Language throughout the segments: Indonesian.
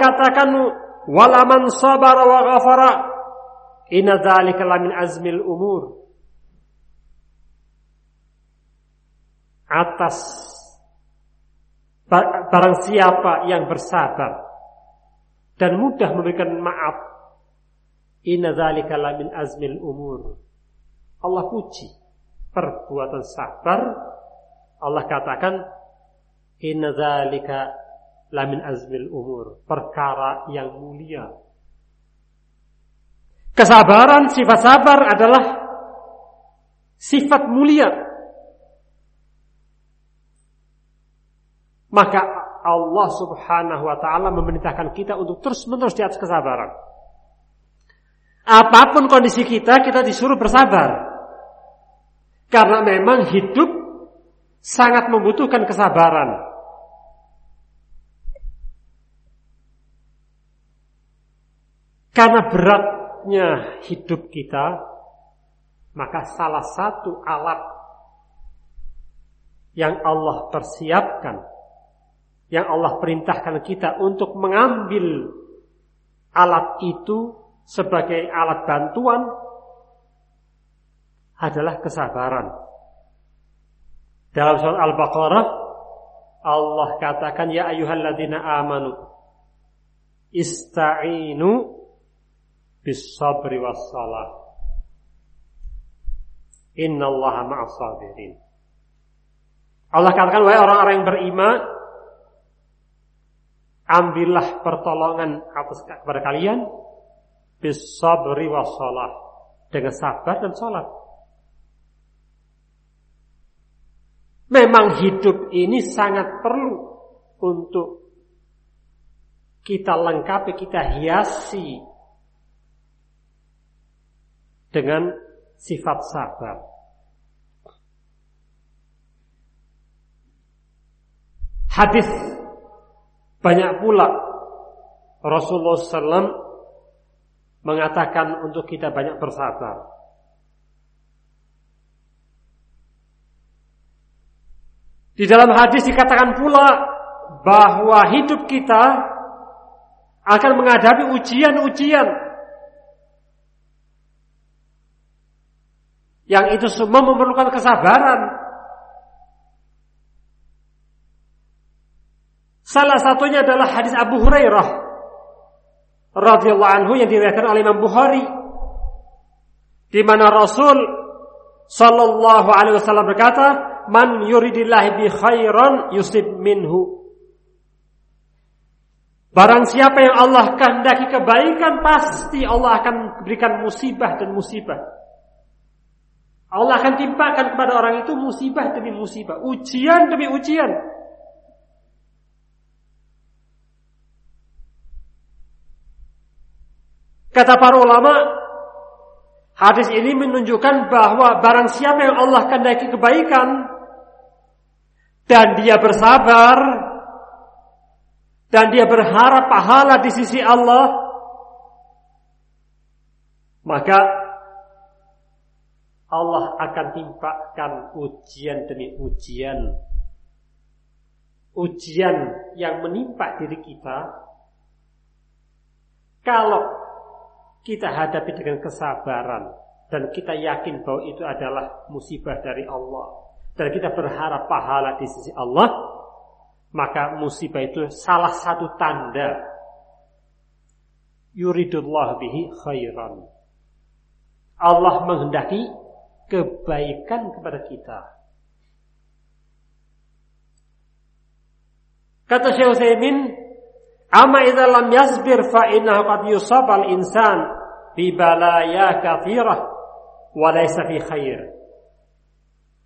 katakan walaman sabara wa ghafara inna dzalika lamin azmil umur. Atas barang siapa yang bersabar dan mudah memberikan maaf inna dzalika lamin azmil umur. Allah puji perbuatan sabar. Allah katakan inna dzalika lamin azmil umur, perkara yang mulia. Kesabaran, sifat sabar adalah sifat mulia. Maka Allah subhanahu wa ta'ala memerintahkan kita untuk terus-menerus di atas kesabaran. Apa pun kondisi kita, kita disuruh bersabar. Karena memang hidup sangat membutuhkan kesabaran. Karena beratnya hidup kita, maka salah satu alat yang Allah persiapkan, yang Allah perintahkan kita untuk mengambil alat itu sebagai alat bantuan adalah kesabaran. Dalam surat Al-Baqarah Allah katakan ya ayyuhalladzina amanu ista'inu bisabri wassalah. Innallaha ma'as sabirin. Allah katakan wahai orang-orang yang beriman, ambillah pertolongan atas kepada kalian bisabri wassalah dengan sabar dan salat. Memang hidup ini sangat perlu untuk kita lengkapi, kita hiasi dengan sifat sabar. Hadis banyak pula Rasulullah SAW mengatakan untuk kita banyak bersabar. Di dalam hadis dikatakan pula bahwa hidup kita akan menghadapi ujian-ujian Yang itu semua memerlukan kesabaran. Salah satunya adalah hadis Abu Hurairah radhiyallahu anhu yang diriwayatkan oleh Imam Bukhari di mana Rasul sallallahu alaihi wasallam berkata, "Man yuridillah bi khairan yusib minhu." Barang siapa yang Allah kehendaki kebaikan, pasti Allah akan berikan musibah dan musibah. Allah akan timpakan kepada orang itu musibah demi musibah, ujian demi ujian. Kata para ulama, hadis ini menunjukkan bahwa barang siapa yang Allah kehendaki kebaikan dan dia bersabar dan dia berharap pahala di sisi Allah, maka Allah akan timpakan ujian demi ujian. Ujian yang menimpa diri kita. Kalau kita hadapi dengan kesabaran dan kita yakin bahwa itu adalah musibah dari Allah dan kita berharap pahala di sisi Allah maka musibah itu salah satu tanda. Yuridullah bihi khairan. Allah menghendaki kebaikan kepada kita. Kata Syekh Utsaimin, "Amma idza lam yasbir fa innahu qad yusab al-insan bi balaya kathirah wa laysa fi khair."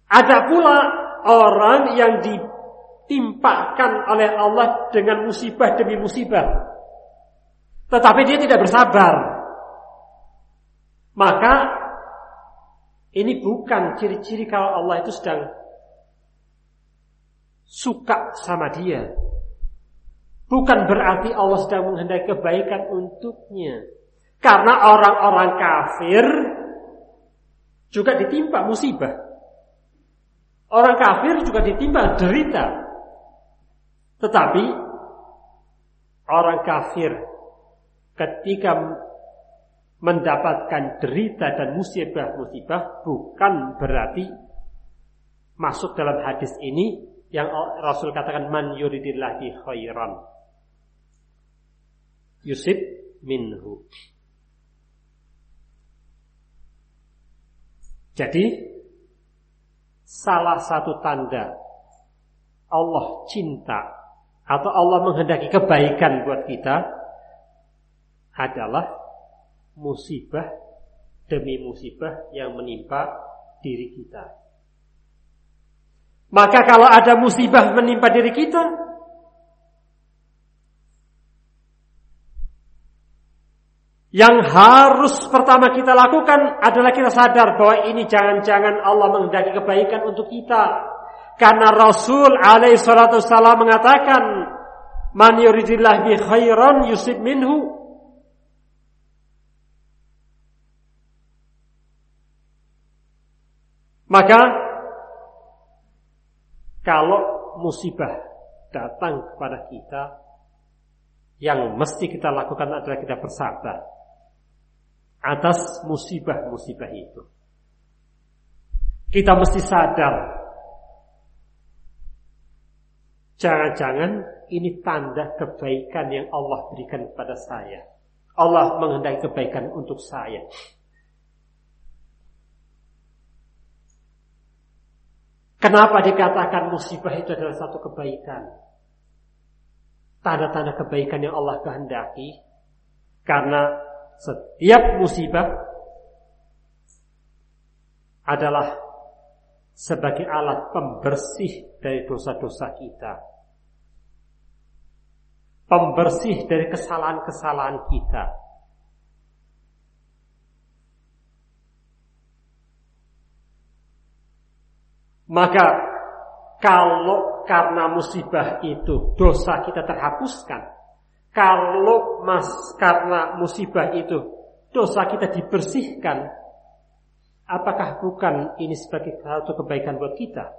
Ada pula orang yang ditimpakan oleh Allah dengan musibah demi musibah. Tetapi dia tidak bersabar. Maka ini bukan ciri-ciri kalau Allah itu sedang suka sama dia. Bukan berarti Allah sedang menghendaki kebaikan untuknya. Karena orang-orang kafir juga ditimpa musibah. Orang kafir juga ditimpa derita. Tetapi orang kafir ketika mendapatkan derita dan musibah-musibah bukan berarti masuk dalam hadis ini yang Rasul katakan man yuridillahi khairan yusib minhu. Jadi salah satu tanda Allah cinta atau Allah menghendaki kebaikan buat kita adalah musibah demi musibah yang menimpa diri kita. Maka kalau ada musibah menimpa diri kita, yang harus pertama kita lakukan adalah kita sadar bahwa ini jangan-jangan Allah menghendaki kebaikan untuk kita. Karena Rasul alaihi salatu mengatakan, "Man yuridillah khairan yusib minhu." Maka kalau musibah datang kepada kita, yang mesti kita lakukan adalah kita bersabar atas musibah-musibah itu. Kita mesti sadar, jangan-jangan ini tanda kebaikan yang Allah berikan kepada saya. Allah menghendaki kebaikan untuk saya. Kenapa dikatakan musibah itu adalah satu kebaikan? Tanda-tanda kebaikan yang Allah kehendaki. Karena setiap musibah adalah sebagai alat pembersih dari dosa-dosa kita. Pembersih dari kesalahan-kesalahan kita. Maka kalau karena musibah itu dosa kita terhapuskan, kalau mas karena musibah itu dosa kita dibersihkan, apakah bukan ini sebagai satu kebaikan buat kita?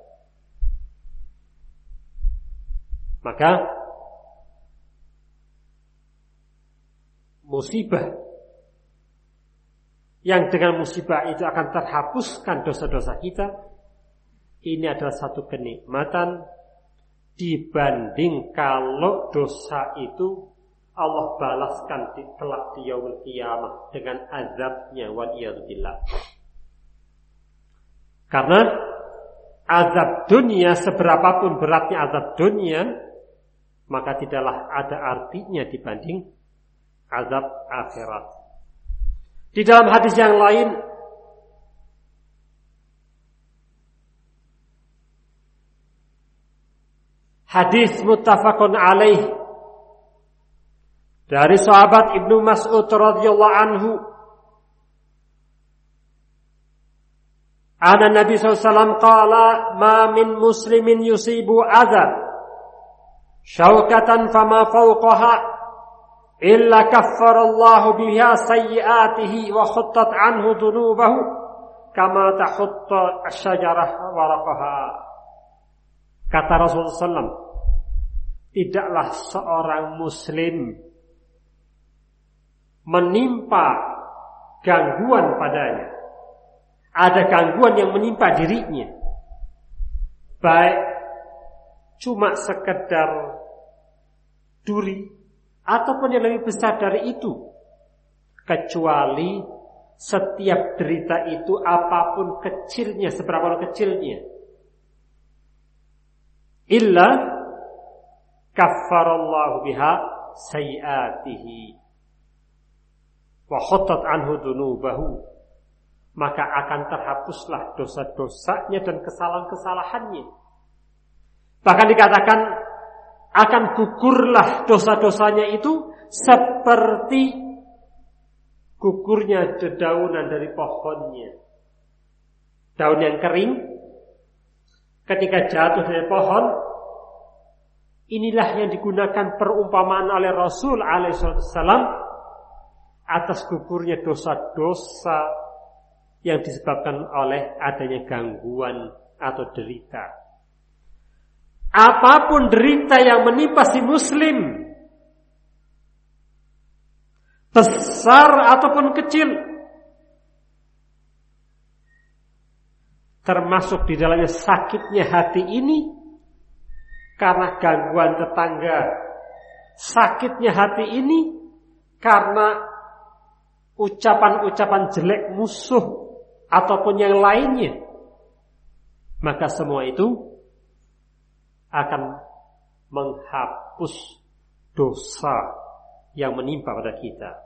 Maka musibah yang dengan musibah itu akan terhapuskan dosa-dosa kita ini adalah satu kenikmatan dibanding kalau dosa itu Allah balaskan di kelak di yaumul kiamah dengan azabnya wal billah. Karena azab dunia seberapapun beratnya azab dunia maka tidaklah ada artinya dibanding azab akhirat. Di dalam hadis yang lain Hadis muttafaqun alaih dari sahabat Ibnu Mas'ud radhiyallahu anhu Ana Nabi SAW qala ma min muslimin yusibu adha syaukatan fama fawqaha illa kaffara Allah biha sayyiatihi wa khuttat anhu dunubahu kama tahutta asyajarah waraqaha kata Rasulullah SAW tidaklah seorang muslim menimpa gangguan padanya. Ada gangguan yang menimpa dirinya. Baik cuma sekedar duri ataupun yang lebih besar dari itu. Kecuali setiap derita itu apa pun kecilnya, seberapa kecilnya. Illa kaffarallahu biha sayiatihi. Wa khattat anhu dunubahu. Maka akan terhapuslah dosa-dosanya dan kesalahan-kesalahannya. Bahkan dikatakan akan gugurlah dosa-dosanya itu seperti gugurnya dedaunan dari pohonnya. Daun yang kering ketika jatuh dari pohon Inilah yang digunakan perumpamaan oleh Rasul alaihissalam atas gugurnya dosa-dosa yang disebabkan oleh adanya gangguan atau derita. Apa pun derita yang menimpa si muslim, besar ataupun kecil termasuk di dalamnya sakitnya hati ini karena gangguan tetangga sakitnya hati ini karena ucapan-ucapan jelek musuh ataupun yang lainnya maka semua itu akan menghapus dosa yang menimpa pada kita.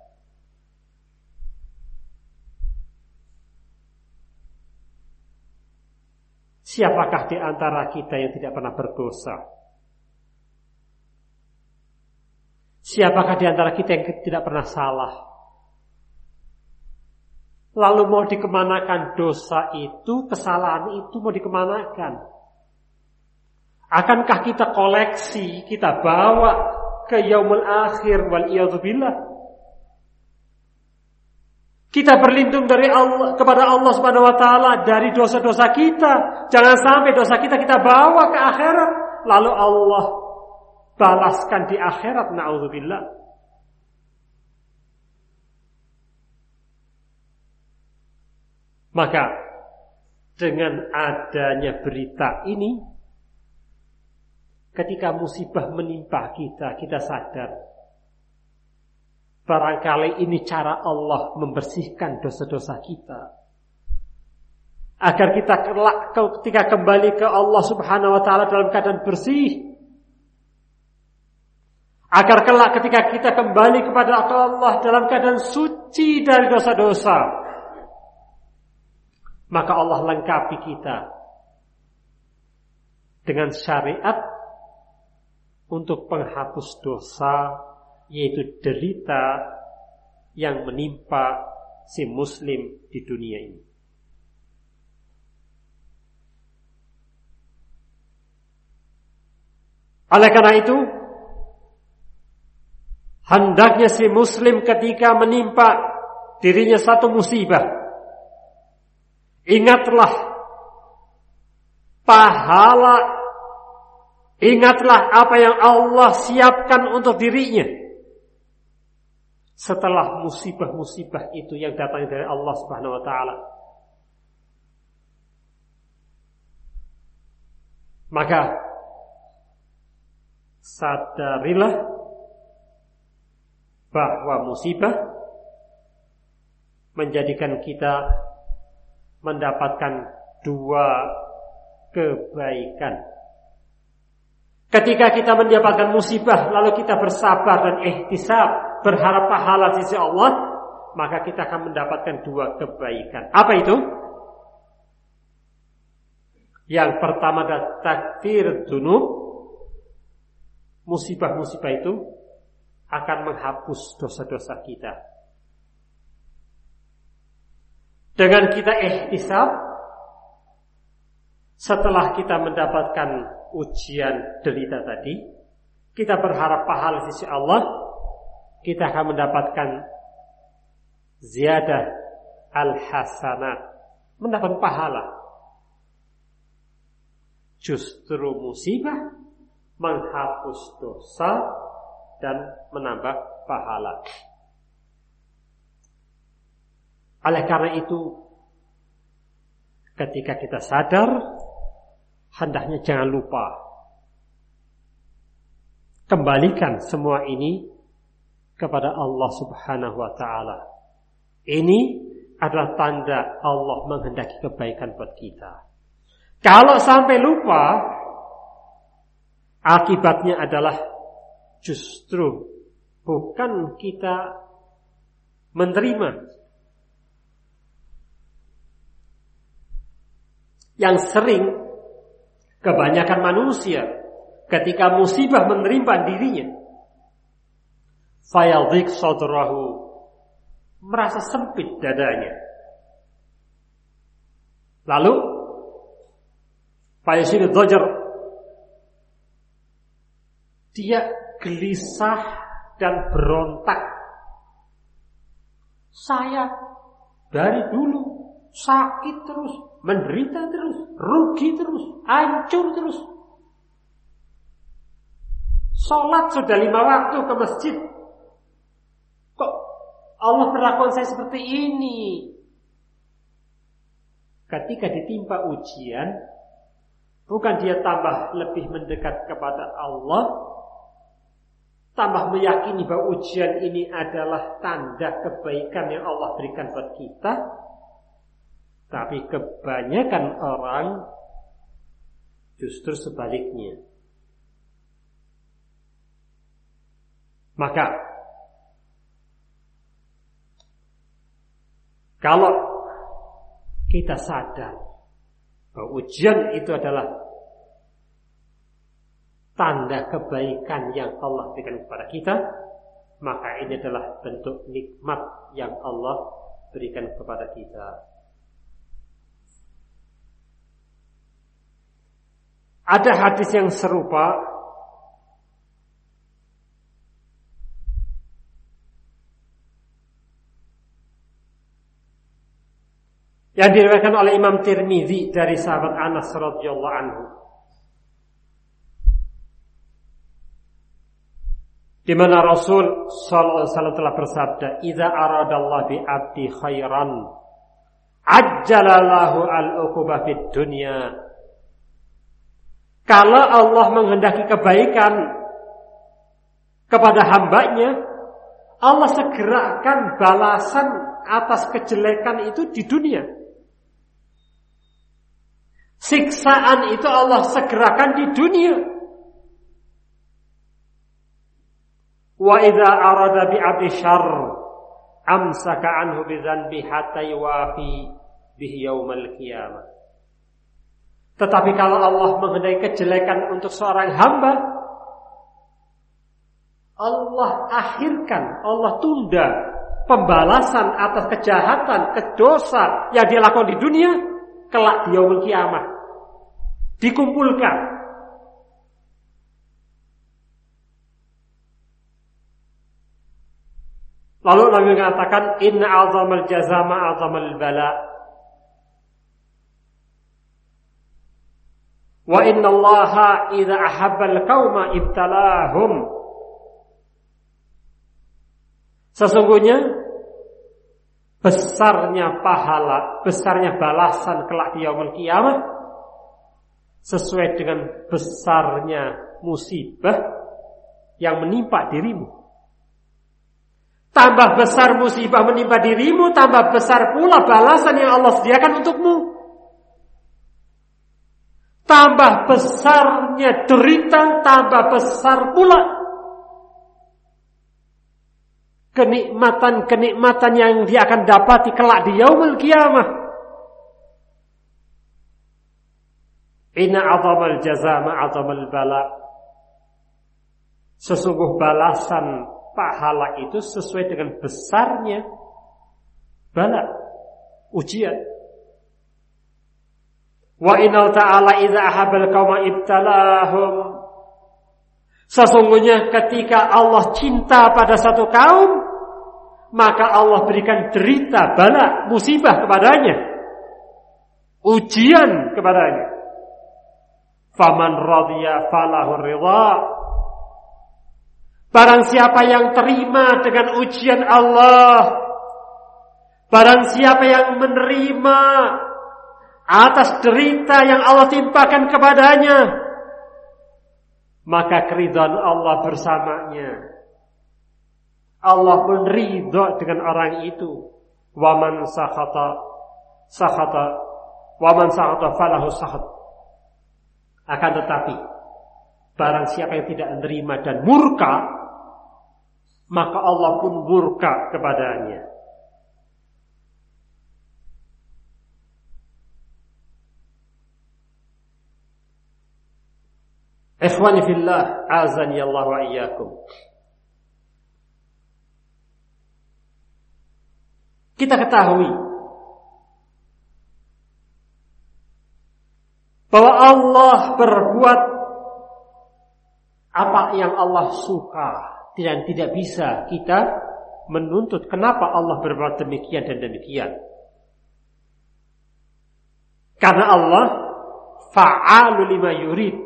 Siapakah di antara kita yang tidak pernah berdosa? Siapakah di antara kita yang tidak pernah salah? Lalu mau dikemanakan dosa itu, kesalahan itu mau dikemanakan? Akankah kita koleksi, kita bawa ke yaumul akhir wal billah? Kita berlindung dari Allah kepada Allah Subhanahu wa taala dari dosa-dosa kita. Jangan sampai dosa kita kita bawa ke akhirat lalu Allah balaskan di akhirat naudzubillah. Maka dengan adanya berita ini ketika musibah menimpa kita, kita sadar Barangkali ini cara Allah membersihkan dosa-dosa kita. Agar kita kelak ketika kembali ke Allah subhanahu wa ta'ala dalam keadaan bersih. Agar kelak ketika kita kembali kepada Allah dalam keadaan suci dari dosa-dosa. Maka Allah lengkapi kita dengan syariat untuk penghapus dosa yaitu derita yang menimpa si muslim di dunia ini. Oleh karena itu, hendaknya si muslim ketika menimpa dirinya satu musibah, ingatlah pahala, ingatlah apa yang Allah siapkan untuk dirinya setelah musibah-musibah itu yang datang dari Allah Subhanahu wa taala. Maka sadarilah bahwa musibah menjadikan kita mendapatkan dua kebaikan. Ketika kita mendapatkan musibah lalu kita bersabar dan ihtisab berharap pahala sisi Allah, maka kita akan mendapatkan dua kebaikan. Apa itu? Yang pertama adalah takdir. Musibah-musibah itu akan menghapus dosa-dosa kita. Dengan kita ihtisab, setelah kita mendapatkan ujian derita tadi, kita berharap pahala sisi Allah, kita akan mendapatkan ziyadah al-hasanat, mendapat pahala. Justru musibah menghapus dosa dan menambah pahala. Oleh karena itu, ketika kita sadar, hendaknya jangan lupa kembalikan semua ini kepada Allah Subhanahu wa taala. Ini adalah tanda Allah menghendaki kebaikan buat kita. Kalau sampai lupa, akibatnya adalah justru bukan kita menerima yang sering kebanyakan manusia ketika musibah menerima dirinya fayadik sadrahu merasa sempit dadanya. Lalu fayasiru dhajar dia gelisah dan berontak. Saya dari dulu sakit terus, menderita terus, rugi terus, hancur terus. Sholat sudah lima waktu ke masjid, Allah perlakuan saya seperti ini. Ketika ditimpa ujian, bukan dia tambah lebih mendekat kepada Allah, tambah meyakini bahwa ujian ini adalah tanda kebaikan yang Allah berikan buat kita, tapi kebanyakan orang justru sebaliknya. Maka Kalau kita sadar bahwa ujian itu adalah tanda kebaikan yang Allah berikan kepada kita, maka ini adalah bentuk nikmat yang Allah berikan kepada kita. Ada hadis yang serupa yang diriwayatkan oleh Imam Tirmizi dari sahabat Anas radhiyallahu anhu. Di mana Rasul sallallahu alaihi wasallam telah bersabda, "Idza aradallahu bi 'abdi khairan, ajjalallahu al-uquba fid dunya." Kalau Allah menghendaki kebaikan kepada hambanya, Allah segerakan balasan atas kejelekan itu di dunia. Siksaan itu Allah segerakan di dunia. Wa idza arada bi abdi syarr amsaka anhu bi dzanbi hatta yuwafi bihi yaumal qiyamah. Tetapi kalau Allah mengenai kejelekan untuk seorang hamba, Allah akhirkan, Allah tunda pembalasan atas kejahatan, kedosa yang dia lakukan di dunia kelak di yaumul kiamah. Dikumpulkan. Lalu Nabi mengatakan inna azamal jazama azamal bala. Wa inna allaha idza ahabbal qauma ibtalahum. Sesungguhnya besarnya pahala, besarnya balasan kelak di yaumul kiamat sesuai dengan besarnya musibah yang menimpa dirimu. Tambah besar musibah menimpa dirimu, tambah besar pula balasan yang Allah sediakan untukmu. Tambah besarnya derita, tambah besar pula kenikmatan-kenikmatan yang dia akan dapati kelak di yaumul kiamah. Inna azamal jaza ma'azamal bala. Sesungguh balasan pahala itu sesuai dengan besarnya bala, ujian. Wa inna ta'ala idza ahabal qauma ibtalahum Sesungguhnya ketika Allah cinta pada satu kaum maka Allah berikan derita, bala, musibah kepadanya. Ujian kepadanya. Faman radhiya falahu ridha. Barang siapa yang terima dengan ujian Allah, barang siapa yang menerima atas derita yang Allah timpakan kepadanya, maka keridhaan Allah bersamanya. Allah pun ridho dengan orang itu. Waman sahata sahata waman sahata falahu sahat. Akan tetapi barang siapa yang tidak menerima dan murka maka Allah pun murka kepadanya. Ikhwani fillah, azani Allah wa iyyakum. Kita ketahui bahwa Allah berbuat apa yang Allah suka dan tidak bisa kita menuntut kenapa Allah berbuat demikian dan demikian. Karena Allah fa'alu lima yurid.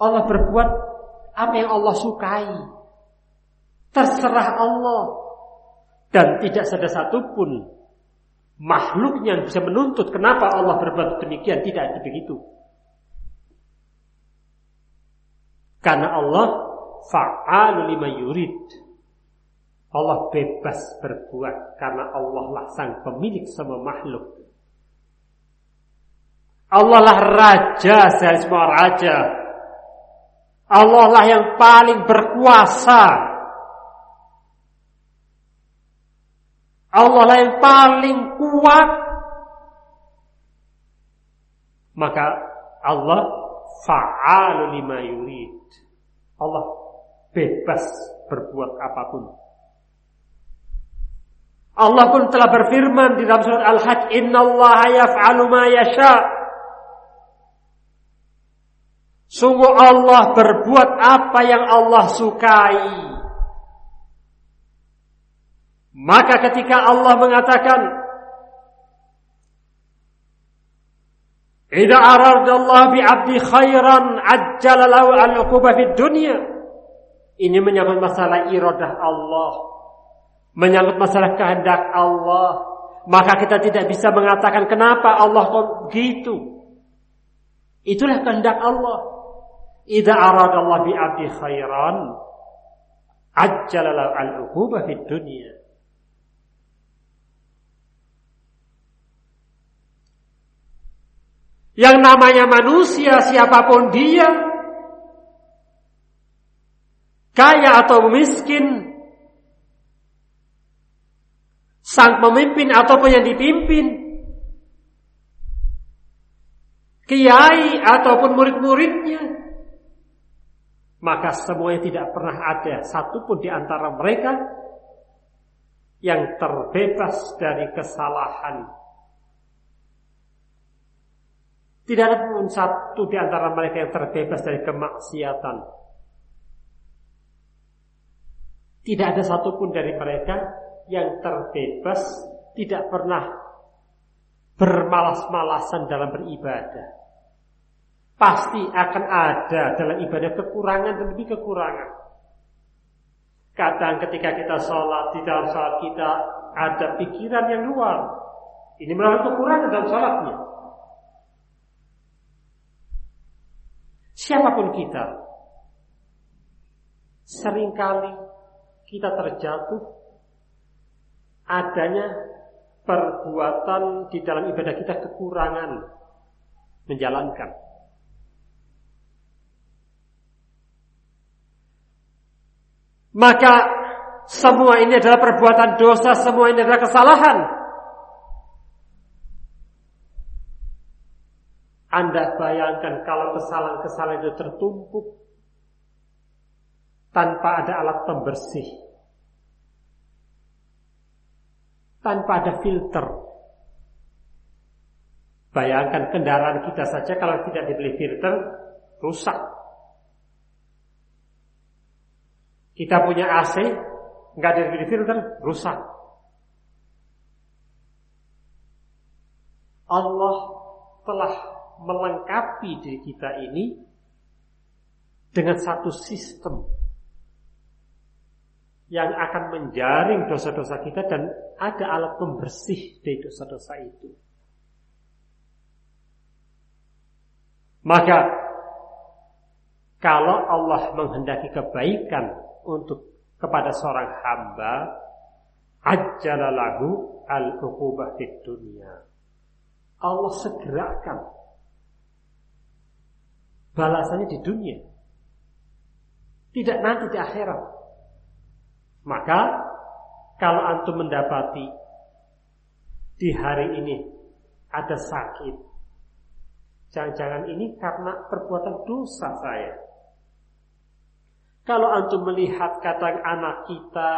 Allah berbuat apa yang Allah sukai. Terserah Allah. Dan tidak ada satupun makhluk yang bisa menuntut kenapa Allah berbuat demikian. Tidak begitu. Karena Allah fa'alu lima yurid. Allah bebas berbuat karena Allah lah sang pemilik semua makhluk. Allah lah raja dari semua raja. Allah lah yang paling berkuasa. Allah lah yang paling kuat. Maka Allah fa'alu lima yurid. Allah bebas berbuat apa pun. Allah pun telah berfirman di dalam surat Al-Hajj, "Inna Allah yaf'alu ma yasha'." Sungguh Allah berbuat apa yang Allah sukai. Maka ketika Allah mengatakan Idza aradallahu bi 'abdi khairan ajjala lahu al-uquba fid dunya. Ini menyangkut masalah iradah Allah. Menyangkut masalah kehendak Allah. Maka kita tidak bisa mengatakan kenapa Allah kok gitu. Itulah kehendak Allah. Idza arada Allah bi 'abdi khairan ajjala lahu al-uquba fid dunya. Yang namanya manusia siapa pun dia kaya atau miskin sang pemimpin ataupun yang dipimpin kiai ataupun murid-muridnya maka semuanya tidak pernah ada satupun di antara mereka yang terbebas dari kesalahan. Tidak ada pun satu di antara mereka yang terbebas dari kemaksiatan. Tidak ada satupun dari mereka yang terbebas, tidak pernah bermalas-malasan dalam beribadah pasti akan ada dalam ibadah kekurangan dan lebih kekurangan. Kadang ketika kita sholat, di dalam sholat kita ada pikiran yang luar. Ini merupakan kekurangan dalam sholatnya. Siapa pun kita, sering kali kita terjatuh adanya perbuatan di dalam ibadah kita kekurangan menjalankan. Maka semua ini adalah perbuatan dosa, semua ini adalah kesalahan. Anda bayangkan kalau kesalahan-kesalahan itu tertumpuk tanpa ada alat pembersih. Tanpa ada filter. Bayangkan kendaraan kita saja kalau tidak dibeli filter, rusak. Kita punya AC, nggak ada di filter, rusak. Allah telah melengkapi diri kita ini dengan satu sistem yang akan menjaring dosa-dosa kita dan ada alat pembersih dari dosa-dosa itu. Maka kalau Allah menghendaki kebaikan untuk kepada seorang hamba ajjalalahu al-uqubah di dunia. Allah segerakan balasannya di dunia. Tidak nanti di akhirat. Maka kalau antum mendapati di hari ini ada sakit, jangan-jangan ini karena perbuatan dosa saya. Kalau antum melihat kata anak kita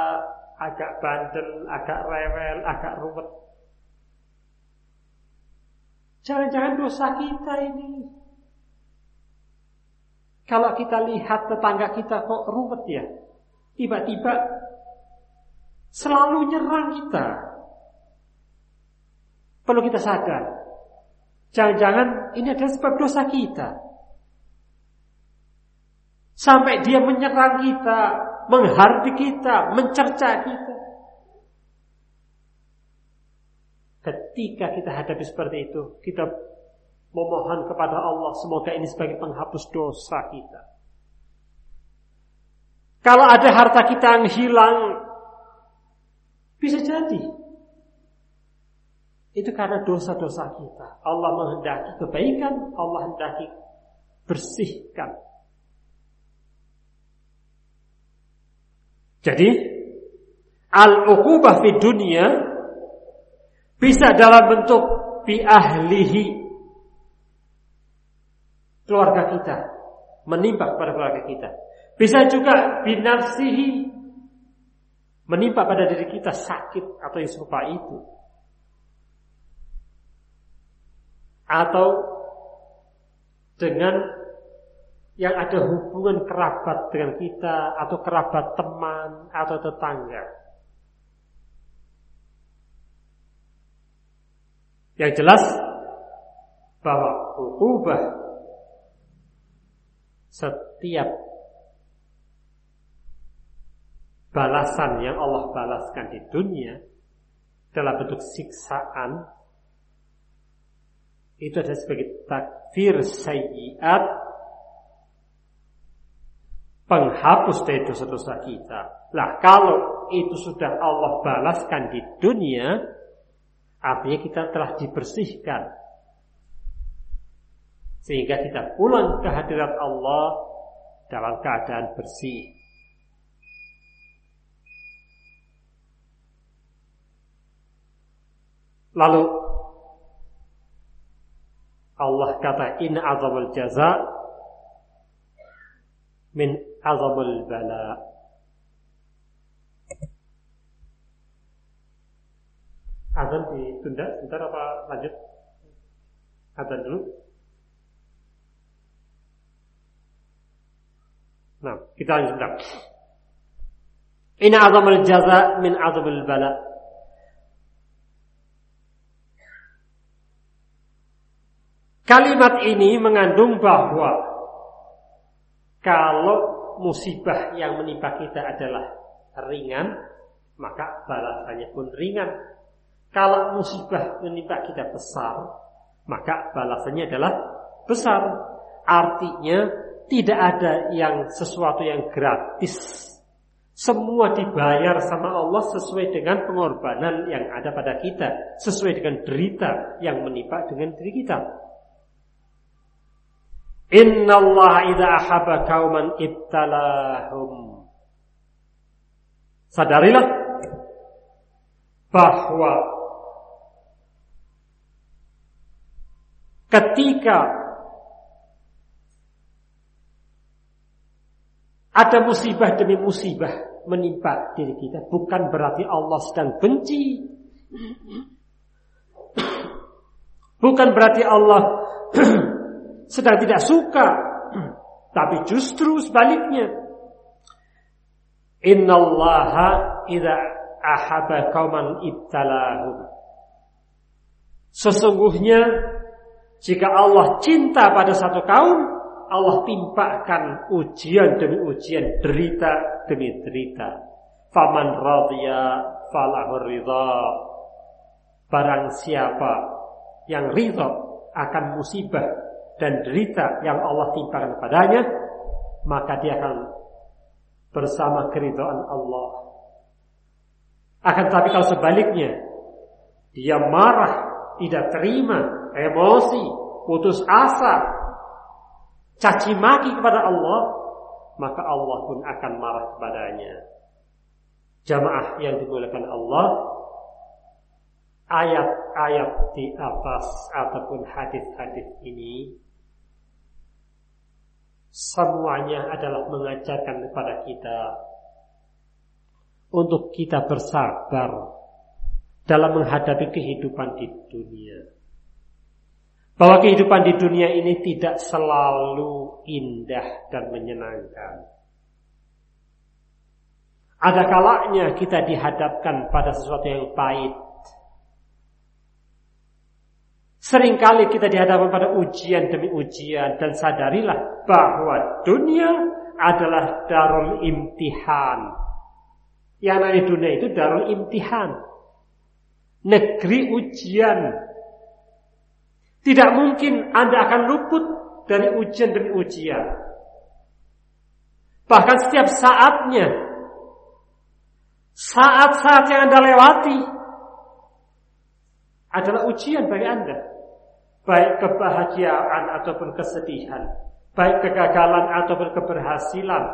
agak bandel, agak rewel, agak ruwet. Jangan-jangan dosa kita ini. Kalau kita lihat tetangga kita kok ruwet ya. Tiba-tiba selalu nyerang kita. Perlu kita sadar. Jangan-jangan ini adalah sebab dosa kita. Sampai dia menyerang kita menghardik kita, mencerca kita. Ketika kita hadapi seperti itu, kita memohon kepada Allah semoga ini sebagai penghapus dosa kita. Kalau ada harta kita yang hilang, bisa jadi. Itu karena dosa-dosa kita. Allah menghendaki kebaikan, Allah hendaki bersihkan. Jadi, al-uqubah di dunia bisa dalam bentuk bi ahlihi keluarga kita, menimpa kepada keluarga kita. Bisa juga binafsihi menimpa pada diri kita sakit atau yang serupa itu. Atau dengan yang ada hubungan kerabat dengan kita atau kerabat teman atau tetangga. Yang jelas bahwa hububah setiap balasan yang Allah balaskan di dunia dalam bentuk siksaan itu adalah sebagai takfir sayyiat penghapus dari dosa-dosa kita. Lah kalau itu sudah Allah balaskan di dunia, artinya kita telah dibersihkan sehingga kita pulang ke hadirat Allah dalam keadaan bersih. Lalu Allah kata in azabul jaza min azabul bala. Azan ditunda sebentar apa lanjut? Azan dulu. Nah, kita lanjutkan. Ini azamul jaza min azamul bala. Kalimat ini mengandung bahwa kalau musibah yang menimpa kita adalah ringan, maka balasannya pun ringan. Kalau musibah menimpa kita besar, maka balasannya adalah besar. Artinya tidak ada yang sesuatu yang gratis. Semua dibayar sama Allah sesuai dengan pengorbanan yang ada pada kita, sesuai dengan derita yang menimpa dengan diri kita. Inna Allah idha ahaba kauman ibtalahum. Sadarilah bahwa ketika Ada musibah demi musibah menimpa diri kita. Bukan berarti Allah sedang benci. Bukan berarti Allah sedang tidak suka. Tapi justru sebaliknya. Innallaha idza ahaba kauman ibtalahum. Sesungguhnya jika Allah cinta pada satu kaum, Allah timpakan ujian demi ujian, derita demi derita. Faman radhiya falahur ridha. Barang siapa yang ridha akan musibah dan derita yang Allah timpakan kepadanya, maka dia akan bersama keridhaan Allah. Akan tapi kalau sebaliknya, dia marah, tidak terima, emosi, putus asa, caci maki kepada Allah, maka Allah pun akan marah kepadanya. Jamaah yang dimuliakan Allah, ayat-ayat di atas ataupun hadis-hadis ini semuanya adalah mengajarkan kepada kita untuk kita bersabar dalam menghadapi kehidupan di dunia. Bahwa kehidupan di dunia ini tidak selalu indah dan menyenangkan. Ada kalanya kita dihadapkan pada sesuatu yang pahit. Seringkali kita dihadapkan pada ujian demi ujian dan sadarilah bahwa dunia adalah darul imtihan. Yang namanya dunia itu darul imtihan. Negeri ujian. Tidak mungkin Anda akan luput dari ujian demi ujian. Bahkan setiap saatnya, saat-saat yang Anda lewati adalah ujian bagi Anda. Baik kebahagiaan ataupun kesedihan. Baik kegagalan ataupun keberhasilan.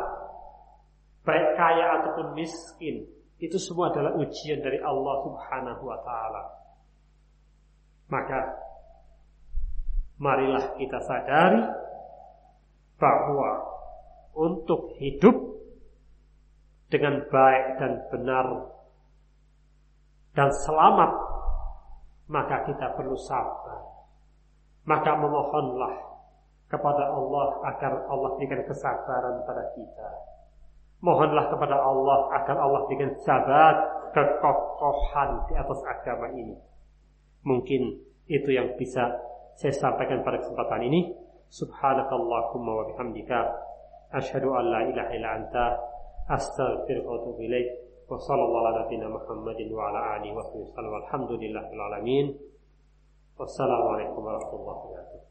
Baik kaya ataupun miskin. Itu semua adalah ujian dari Allah subhanahu wa ta'ala. Maka marilah kita sadari bahwa untuk hidup dengan baik dan benar dan selamat maka kita perlu sabar. Maka memohonlah kepada Allah agar Allah berikan kesabaran pada kita. Mohonlah kepada Allah agar Allah berikan sabat kekokohan di atas agama ini. Mungkin itu yang bisa saya sampaikan pada kesempatan ini. Subhanakallahumma wa bihamdika asyhadu an la ilaha illa anta astaghfiruka wa atubu ilaik. Wa sallallahu ala nabiyyina Muhammadin wa ala alihi wa sahbihi wasallam. Alhamdulillahil alamin. Wassalamualaikum warahmatullahi wabarakatuh.